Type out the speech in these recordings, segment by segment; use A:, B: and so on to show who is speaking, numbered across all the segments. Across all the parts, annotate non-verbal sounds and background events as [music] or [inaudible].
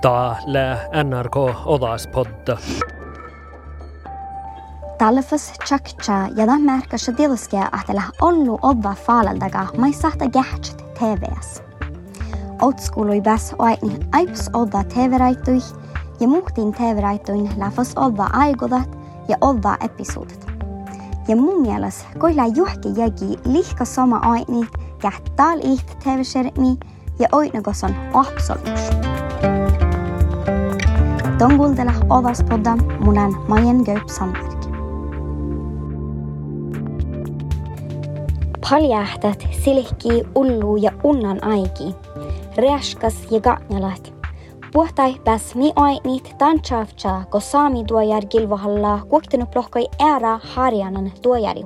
A: Täällä NRK
B: Odaspodda. تعلفس تشاكتشا يضع ماركا شديلسكا أحتلا أولو أبا فعلا دقا ما يساحتا جحش تيفيس أوتسكولو يبس وعيتني أيبس أبا تيفيرايتوي يموكتين تيفيرايتوين لافس أبا أيقودت يا أبا أبيسودت ja mun mielestä koilla juhki jäki lihka sama aini ja tal iht tevesermi ja oitnagos on absoluus. Donguldella odaspodda munan Mayen Gaup Sandberg. Paljahtat silkki ullu ja unnan aiki. Reaskas ja gatnalat. Puhtai pääs mi oinit tanchavcha, ko saami tuojar kilvohalla kuoktinu plohkoi ära harjanan tuojari.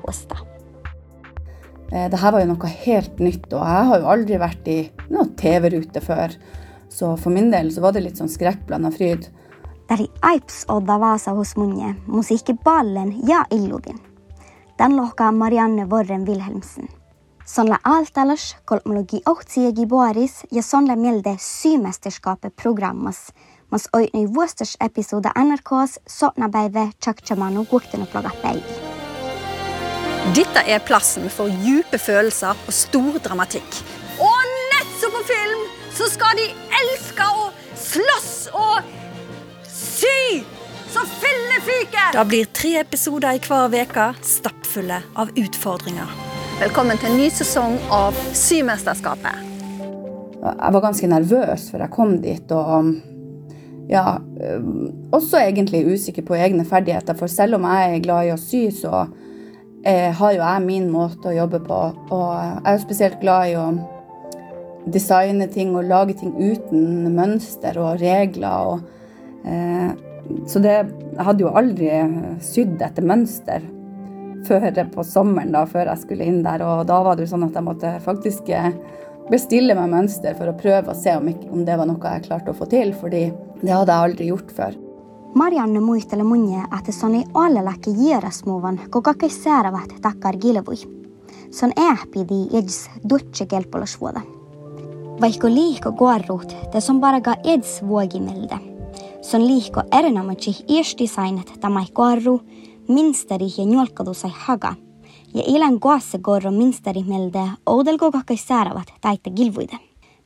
C: Eh, det her var jo noe helt nytt, og jeg har jo aldri vært i noe TV-rute før. Så for min del så var det litt sånn skrekkblanda fryd.
B: Dari aips odda Vasa hos munje, musiikkiballen ja illudin. Den lohkaa Marianne Vorren Wilhelmsen. Sånn la alt ellers, kolmologi ohtsiegi boaris, ja sånn la mjelde symesterskapet programmas. Mas oitnui vuosters episode NRKs sotna beive chakchamanu guktene plogga beigi.
D: Dette er plassen for dype følelser og stor dramatikk. Og nett som på film så skal de elske og slåss og sy som fillefyker! Det blir tre episoder i hver uke, stappfulle av utfordringer. Velkommen til en ny sesong av Symesterskapet.
C: Jeg var ganske nervøs før jeg kom dit, og ja, også egentlig usikker på egne ferdigheter. For selv om jeg er glad i å sy, så eh, har jo jeg min måte å jobbe på. Og jeg er jo spesielt glad i å designe ting og lage ting uten mønster og regler. Og, så det Jeg hadde jo aldri sydd etter mønster før på sommeren, da, før jeg skulle inn der. Og da var det jo sånn at jeg måtte faktisk eh, bestille meg mønster for å prøve å se om, ikke, om det var noe jeg klarte å få til, fordi det hadde jeg aldri gjort før.
B: Marianne muistele munje, että se on ei allelaki jierasmuvan, kun kaikki säärävät takkar gilvui. Se on ähpidi eds dutse kelpolasvuoda. Vaikka Det kuorruut, bare on paraga eds vuogimelde. Se on liiko erinomaisesti iestisainet tamai kuorru, minsteri ja njolkadu sai haga. Ja ilän koassa korro minsteri melde, oudelko kaikki säärävät taitte gilvuide.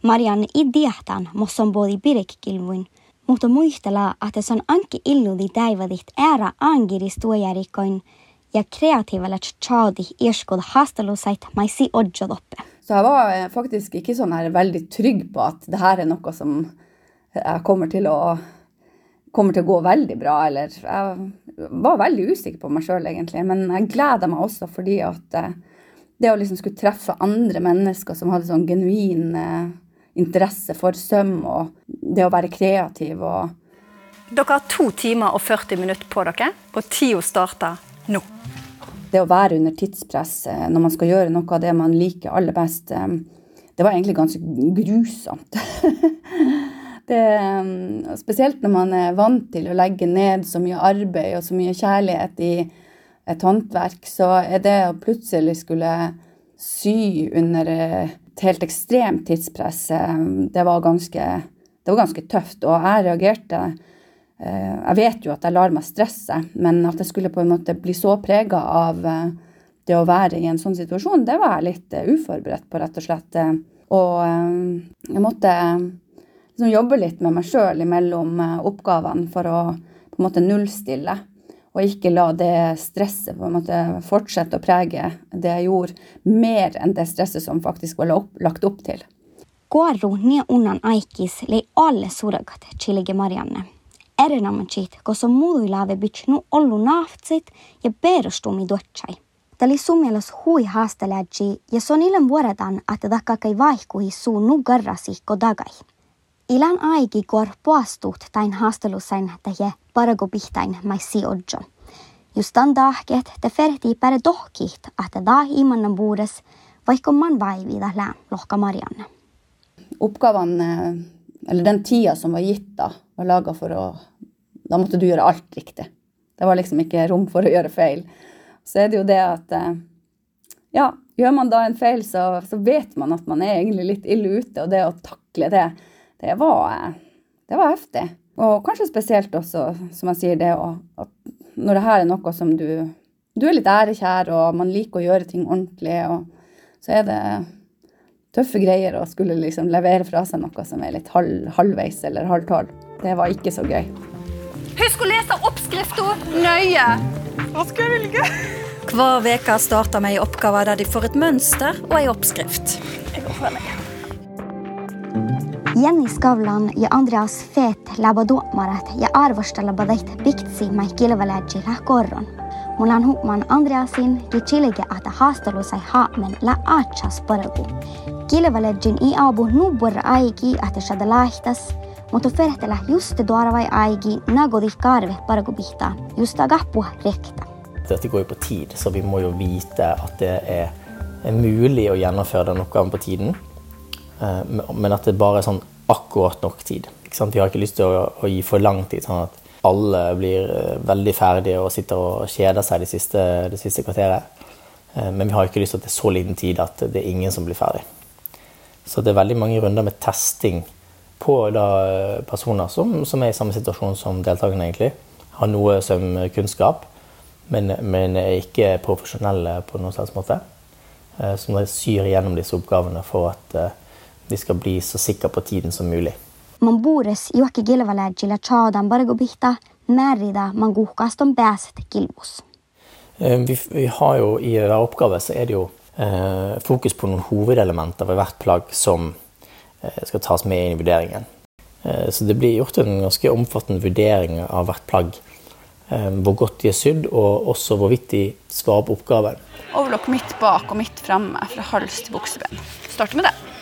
B: Marianne i diahtan, mossa on både pirek gilvuin, mutta muistella, että se on anki illudi täivadit ära angiris tuojarikoin ja kreatiivalla tjaadi irskod hastelusait maisi odjodoppe.
C: Så jeg var eh, faktisk ikke sånn her veldig trygg på at det her er noe som jeg kommer til å, kommer til å gå veldig bra. Eller jeg var veldig usikker på meg sjøl, egentlig. Men jeg gleder meg også fordi at eh, det å liksom skulle treffe andre mennesker som hadde sånn genuin eh, interesse for søm og det å være kreativ og
D: Dere har to timer og 40 minutter på dere, og tida starter nå.
C: det å være under tidspress eh, når man skal gjøre noe av det man liker aller best, det var egentlig ganske grusomt. [laughs] det, eh, spesielt når man er vant til å legge ned så mye arbeid og så mye kjærlighet i et håndverk, så er det å plutselig skulle sy under et helt ekstremt tidspress, det var ganske, det var ganske tøft. Og jeg reagerte Eh, Jeg vet jo at jeg lar meg stresse, men at jeg skulle på en måte bli så prega av eh, det å være i en sånn situasjon, det var jeg litt eh, uforberedt på, rett og slett. Og jeg måtte liksom jobbe litt med meg sjøl imellom oppgavene for å på en måte nullstille. Og ikke la det stresset på en måte fortsette å prege det jeg gjorde, mer enn det stresset som faktisk var lagt opp til.
B: Kuorru nie unnan aikis lei alle suragat chilege Marianne. Erinomaisesti, koska muilla nu ollu naftsit ja perustumi dotsai. Tali sun mielestä hui haasteläji ja se on ilman vuodetaan, että takkakai vaihkuhi suu nugarrasi kodagai. Ilan aiki kor poastuut tain haastelusain tähjä parago pihtain mai siodjo. Justan dahket te ferti pere dohkit, että dah imannan buudes, vaikka man vaivida lää lohka Marianne.
C: Oppgaven, eller den tida som var gitt da, var laga for å Da måtte du gjøre alt riktig. Det var liksom ikke rom for å gjøre feil. Så er det jo det at Ja, gjør man da en feil, så, så vet man at man er egentlig litt ille ute, og det å takle det, det var, det var heftig. Og kanskje spesielt også, som jeg sier, det å, at når det her er noe som du Du er litt ærekjær, og man liker å gjøre ting ordentlig, og så er det tøffe greier å skulle liksom levere fra seg noe som er litt halv, halvveis eller halv tolv. Det var ikke så gøy.
D: Husk å lese oppskrifta nøye.
E: Hva skal jeg velge?
D: Hver uke starter vi ei oppgave der de får et mønster og ei oppskrift.
B: Jenny Skavlan Andreas Feet labaduomarat ja arvostella badait biktsi mai kilvaläji la korron. Mulan hukman Andreasin ja chilege ata haastelu sai haamen la aachas paragu. Kilvaläjin i abu nubbura aiki ata shada lahtas, mutta ferhtela just duaravai aiki nagodi karve paragu bihta, just agappua rekta.
F: Dette går jo på tid, så vi må jo vite at det er mulig å gjennomføre den oppgaven på tiden. Eh, men at det bare er sånn akkurat nok tid. Vi har ikke lyst til å, å, gi for lang tid, sånn at alle blir eh, veldig ferdige og sitter og kjeder seg det siste, det siste kvarteret. Eh, men vi har ikke lyst til at det er så liten tid at det er ingen som blir ferdig. Så det er veldig mange runder med testing på da, personer som, som, er i samme situasjon som deltakerne, egentlig. Har noe søvnkunnskap, men, men er ikke profesjonelle på noen slags måte. Som syr gjennom disse oppgavene for at de skal bli så sikre på tiden som mulig.
B: Bargobihta pääset.
F: Eh, vi, vi, har jo I hver oppgave så er det jo eh, fokus på noen hovedelementer ved hvert plagg som eh, skal tas med inn i vurderingen. Eh, så det blir gjort en ganske omfattende vurdering av hvert plagg. Eh, hvor godt de er sydd, og også hvorvidt de svarer på oppgaven.
C: Overlokk midt bak og midt framme fra hals til bukseben. Start med det.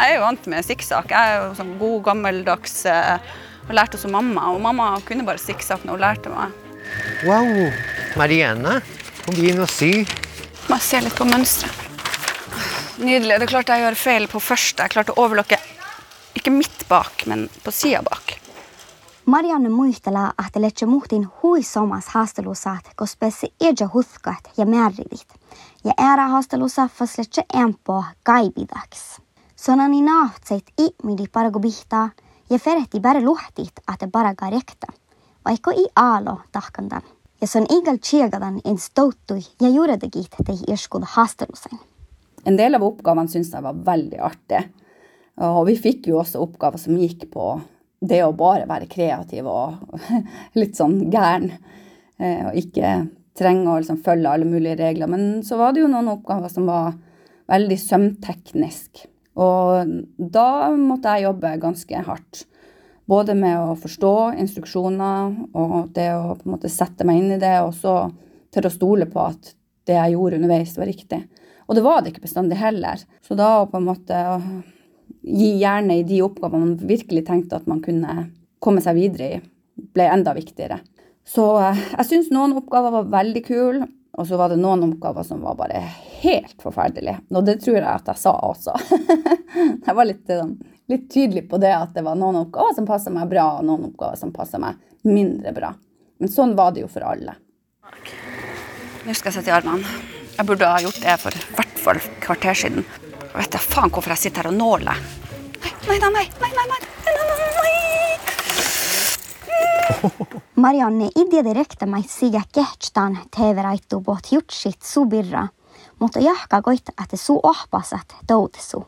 C: Jeg er jo vant med sikksakk. Jeg er jo sånn god, gammeldags eh, og lærte hos mamma. Og mamma kunne bare sikksakk når hun lærte meg.
G: Wow! Marianne, kom inn og sy.
C: Må jeg se litt på mønsteret. Nydelig. Det er klart jeg gjør feil på første. Jeg klarte å overlokke ikke midt bak, men på sida bak.
B: Marianne muistelee, että letse muhtin huisomas haastelusaat, koska se eja hutkat ja määridit. Ja for slett fas letse empo kaibidaks. Sonani naahtseit ihmidi paragu bihtaa ja ferehti bare luhtit ate paraga rekta, vaikka i aalo tahkandan. Ja son igal tjegadan en stouttui ja juredegit tei irskud haastelusain.
C: En del av oppgavene syntes jeg var veldig artig. Og vi fikk jo også oppgaver som gikk på det å bare være kreativ og [laughs] litt sånn gæren. Eh, og ikke trenge å liksom følge alle mulige regler. Men så var det jo noen oppgaver som var veldig sømteknisk. Og da måtte jeg jobbe ganske hardt. Både med å forstå instruksjoner og det å på en måte sette meg inn i det, og så til å stole på at det jeg gjorde underveis, var riktig. Og det var det ikke bestandig heller. Så da å på en måte gi jernet i de oppgavene man virkelig tenkte at man kunne komme seg videre i, ble enda viktigere. Så eh, jeg syns noen oppgaver var veldig kule, og så var det noen oppgaver som var bare helt forferdelige. Og det tror jeg at jeg sa også. [laughs] jeg var litt, sånn, litt, tydelig på det at det var noen oppgaver som passa meg bra, og noen oppgaver som passa meg mindre bra. Men sånn var det jo for alle. Nå skal jeg sitte i armene. Jeg burde ha gjort det for i hvert fall kvarter siden. Jeg vet da faen hvorfor jeg sitter her og nåler. Nei, nei, nei, nei, nei, nei, nei, nei, nei.
B: Marianne idea direkte mai siga kehtstan TV-raittu bot jutsit subirra, mutta jahka goit at su ohpasat doutsu.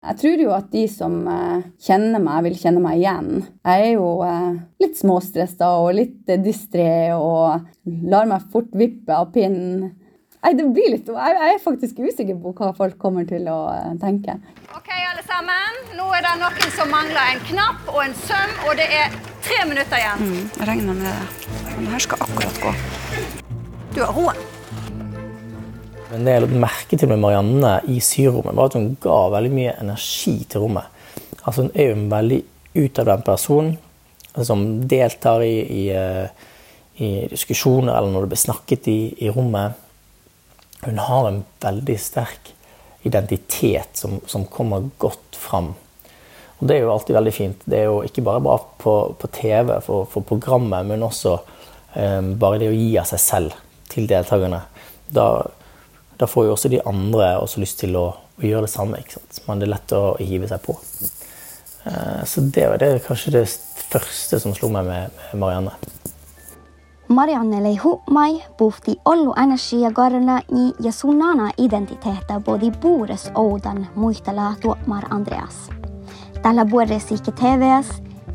C: Jeg tror jo at de som uh, kjenner meg, vil kjenne meg igjen. Jeg er jo uh, litt småstressa og litt uh, distré og lar meg fort vippe av pinnen. Nei, det blir litt Jeg, er faktisk usikker på hva folk kommer til å tenke.
D: Ok, alle sammen. Nå er det noen som mangler en knapp og en søm, og det er tre minutter igjen.
C: Mm, jeg regner med det. Men det her skal akkurat gå.
D: Du har roen.
F: Men det jeg la merke til med Marianne i syrommet, var at hun ga veldig mye energi til rommet. Altså Hun er jo en veldig utadvendt person som deltar i, i, eh, i, diskusjoner eller når det blir snakket i, i, rommet. Hun har en veldig sterk identitet som, som, kommer godt fram. Og Det er jo alltid veldig fint. Det er jo ikke bare bra på, på TV for, for, programmet, men også um, bare det å gi av seg selv til deltakerne. Da da får jo også de andre også lyst til å, å gjøre det samme. ikke sant? Men det er lett å hive seg på. Eh, Så det det er kanskje det første som slo meg med, med Marianne.
B: Marianne lei hu'mai puhti ollu energia garla ni ja både identiteetä Bores buures oudan muistella tuomar Andreas. Tällä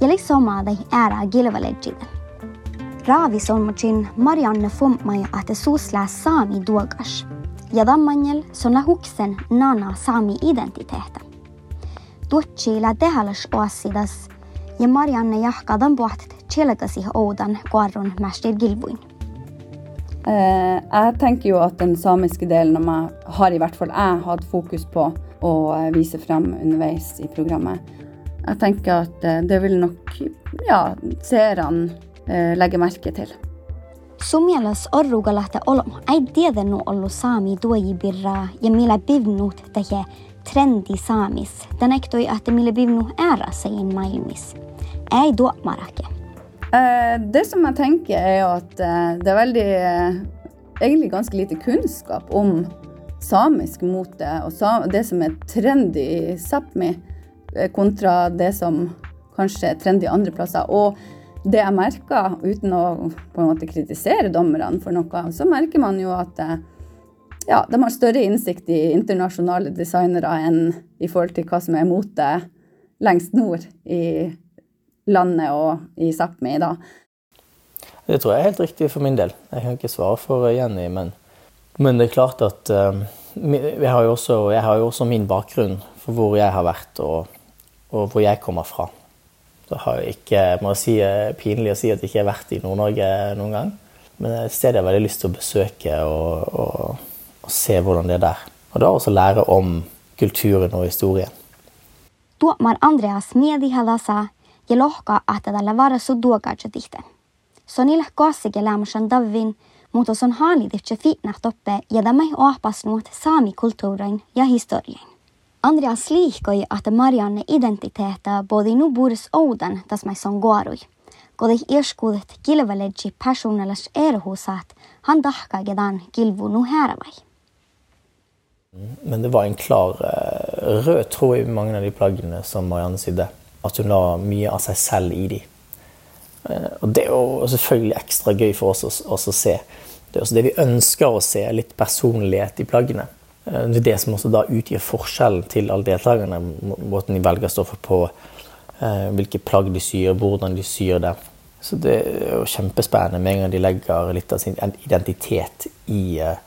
B: ja liksom dei ära gilvalegide. Raavi solmucin Marianne fummai att det susla sami duogas. Ja dammanjel sonna huksen nana sami identiteetä. Tuotsi la tehalas oassidas ja Marianne jahkadan puhtet tjelekasi oudan kuarron mästir gilvuin.
C: Uh, jeg tenker jo at den samiske delen av meg har i hvert fall jeg hatt fokus på å eh, vise frem underveis i programmet. Jeg tenker at eh, det vil nok ja, seerne eh, legge merke til.
B: Orrugalahta olom ei tiedenu ollu saami tuojibirra ja millä bivnut tehe trendi saamis. Den ektoi että millä bivnu ära sein maailmis. Ei tuomarake.
C: Eh, det som jeg tenker, er jo at eh, det er veldig Egentlig ganske lite kunnskap om samisk mote og det som er trendy i Sápmi, kontra det som kanskje er trendy andre plasser. Og det jeg merker, uten å på en måte kritisere dommerne for noe, så merker man jo at eh, ja, de har større innsikt i internasjonale designere enn i forhold til hva som er mote lengst nord i landet og i Sápmi da.
F: Det tror jeg er helt riktig for min del. Jeg kan ikke svare for Jenny, men, men det er klart at eh, jeg, har også, jeg har jo også min bakgrunn for hvor jeg har vært og, og hvor jeg kommer fra. Det har jeg ikke, må si, eh, pinlig å si at jeg ikke har vært i Nord-Norge noen gang. Men et sted jeg har veldig lyst til å besøke og, og, og se hvordan det er der. Og da også lære om kulturen og historien.
B: Tuomar Andreas miedihalasa ja lohka että tällä varasu duogaajatihte. Sonilla kaasike lämmösen davin, mutta son haaliditse fitnah meg ja tämä ohpasnuot saamikulttuurin og historien. Andreas liikkoi, että Marianne identiteettä bodi nu bures oudan tas mai son guarui. Kodih irskuudet kilveledji personellas at han dahka gedan kilvu nu häravai.
F: Men det var en klar eh, rød tråd i mange av de plaggene som Marianne sydde. At hun la mye av seg selv i de. Eh, og det er jo selvfølgelig ekstra gøy for oss å, å se. Det er også det vi ønsker å se, litt personlighet i plaggene. Eh, Det er det som også da utgjør forskjellen til alle deltakerne. Måten de velger stoffet på, eh, hvilke plagg de syr, hvordan de syr det. Så det er jo kjempespennende med en gang de legger litt av sin identitet i, eh,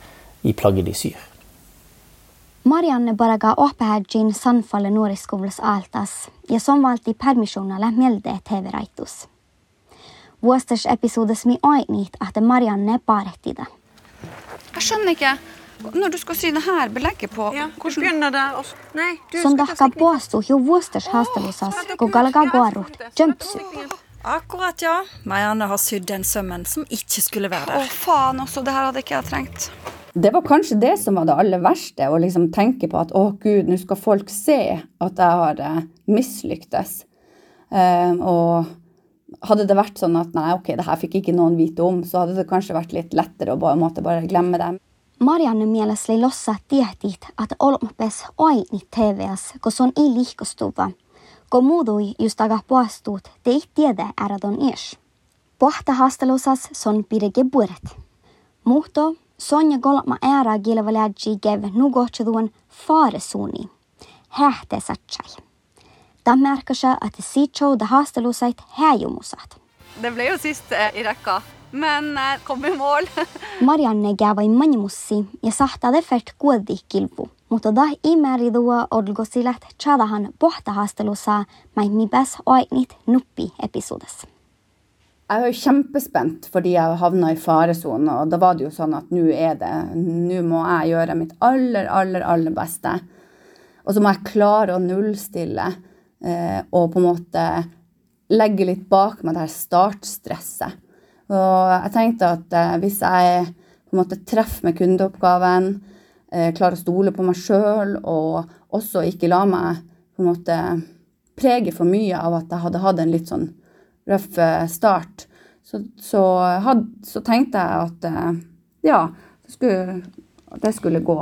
F: i plagget de syr.
B: Marianne baraga opehädjin sanfalle nuoriskoulussa altas ja som valti permissionalle melde TV-raitus. Vuostas episodes mi ainit, at Marianne parehtida.
E: Jeg skjønner ikke. Når du skal sy det her belegget på
D: Ja,
E: hvordan...
D: begynner der også. Nei, du
B: Som
D: skal ta
B: dahka jo vuostas haastelusas, kun galga guarut jumpsuit.
D: Akkurat, ja. Marianne har sydd den sømmen som ikke skulle være der.
E: Å, faen også, det her hadde ikke jeg trengt.
C: Det var kanskje det som var det aller verste, å liksom tenke på at å gud, nå skal folk se at jeg har eh, mislyktes. Eh, og hadde det vært sånn at nei, ok, det her fikk ikke noen vite om, så hadde det kanskje vært litt lettere å bare, måtte bare glemme det.
B: Marianne mielestä lossa tietit, että olmopes ainit TVS, kun se on i liikostuva. Kun muutui just aga puastut, te ei tiedä äradon ies. Pohta haastelusas son pirege buret. Muhto, Sonja kolma ära gilvalädji gev nugohtsuduan faresuni. Hähte satsai. Da merker seg at det sier det haastelusait häjumusat.
E: Det ble jo sist eh, i rekka, men jeg kom i mål. [laughs]
B: Marianne gävai manimussi ja sahtade fert kuodi kilpu, mutta dah imeridua odlgosilat chadahan pohtahaastelussa mai mi bäs oinit nuppi episodes.
C: Jeg var kjempespent fordi jeg havna i faresonen, og da var det jo sånn at nå er det Nå må jeg gjøre mitt aller, aller, aller beste. Og så må jeg klare å nullstille eh, og på en måte legge litt bak meg det her startstresset. Og jeg tenkte at eh, hvis jeg på en måte treffer med kundeoppgaven, eh, klarer å stole på meg sjøl og også ikke la meg på en måte prege for mye av at jeg hadde hatt en litt sånn røff eh, start, så, så, had, så tenkte jeg at ja, det skulle, det skulle gå.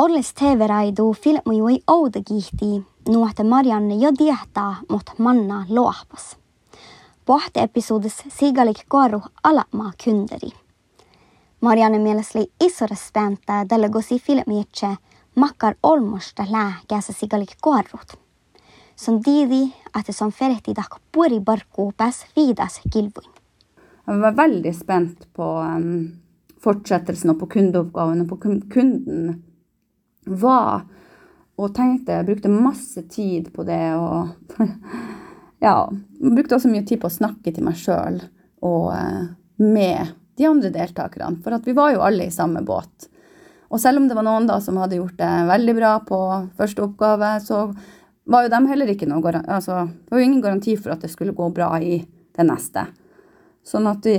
B: Olles TV-raidu filmu jo ei oudagihti nuote Marianne jo diehtaa mot manna loapas. Pohte episodes sigalik koru alamaa kynderi. Marianne mielestäni isore späntä tällä gosi filmietse makkar olmosta lää käsä sigalik korut. Son didi at det som ferti dak puri barku pääs vidas kilvuin.
C: Jeg var veldig spent på um, fortsettelsen og på kundeoppgaven og på kunden var. Og tenkte, jeg brukte masse tid på det. Og [laughs] ja, brukte også mye tid på å snakke til meg sjøl og eh, med de andre deltakerne. For at vi var jo alle i samme båt. Og selv om det var noen da som hadde gjort det veldig bra på første oppgave, så var jo dem heller ikke noe altså, Det var jo ingen garanti for at det skulle gå bra i det neste. Sånn at vi,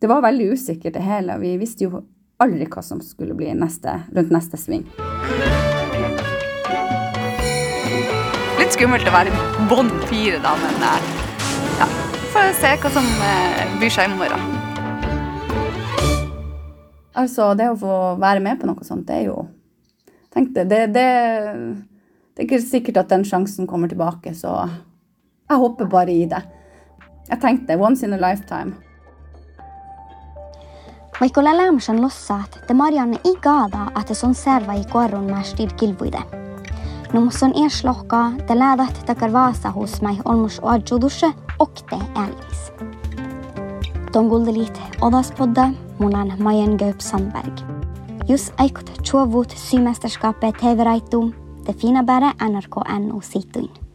C: det var veldig usikkert det hele. Vi visste jo aldri hva som skulle bli neste, rundt neste sving.
E: Skummelt å være bånd fire, da, men eh, ja. Får se hva som eh, byr seg i morgen.
C: Altså, det å få være med på noe sånt, det er jo Tenk det, det, det, det er ikke sikkert at den sjansen kommer tilbake, så jeg hopper bare i det. Jeg tenkte once in a lifetime.
B: Vaikka lämsen lossat, te Marianne i gaada at det som serva i korron märstid kilvuide. Nu måste hon erslohkaa te läädät takar vaasa husmai olmus oadjudusse okte äälis. Ton guldelit odaspodda munan Majen Gaup Sandberg. Just aikot tjuovut symästerskapet heveraittu, te fina bäre NRK NO situin.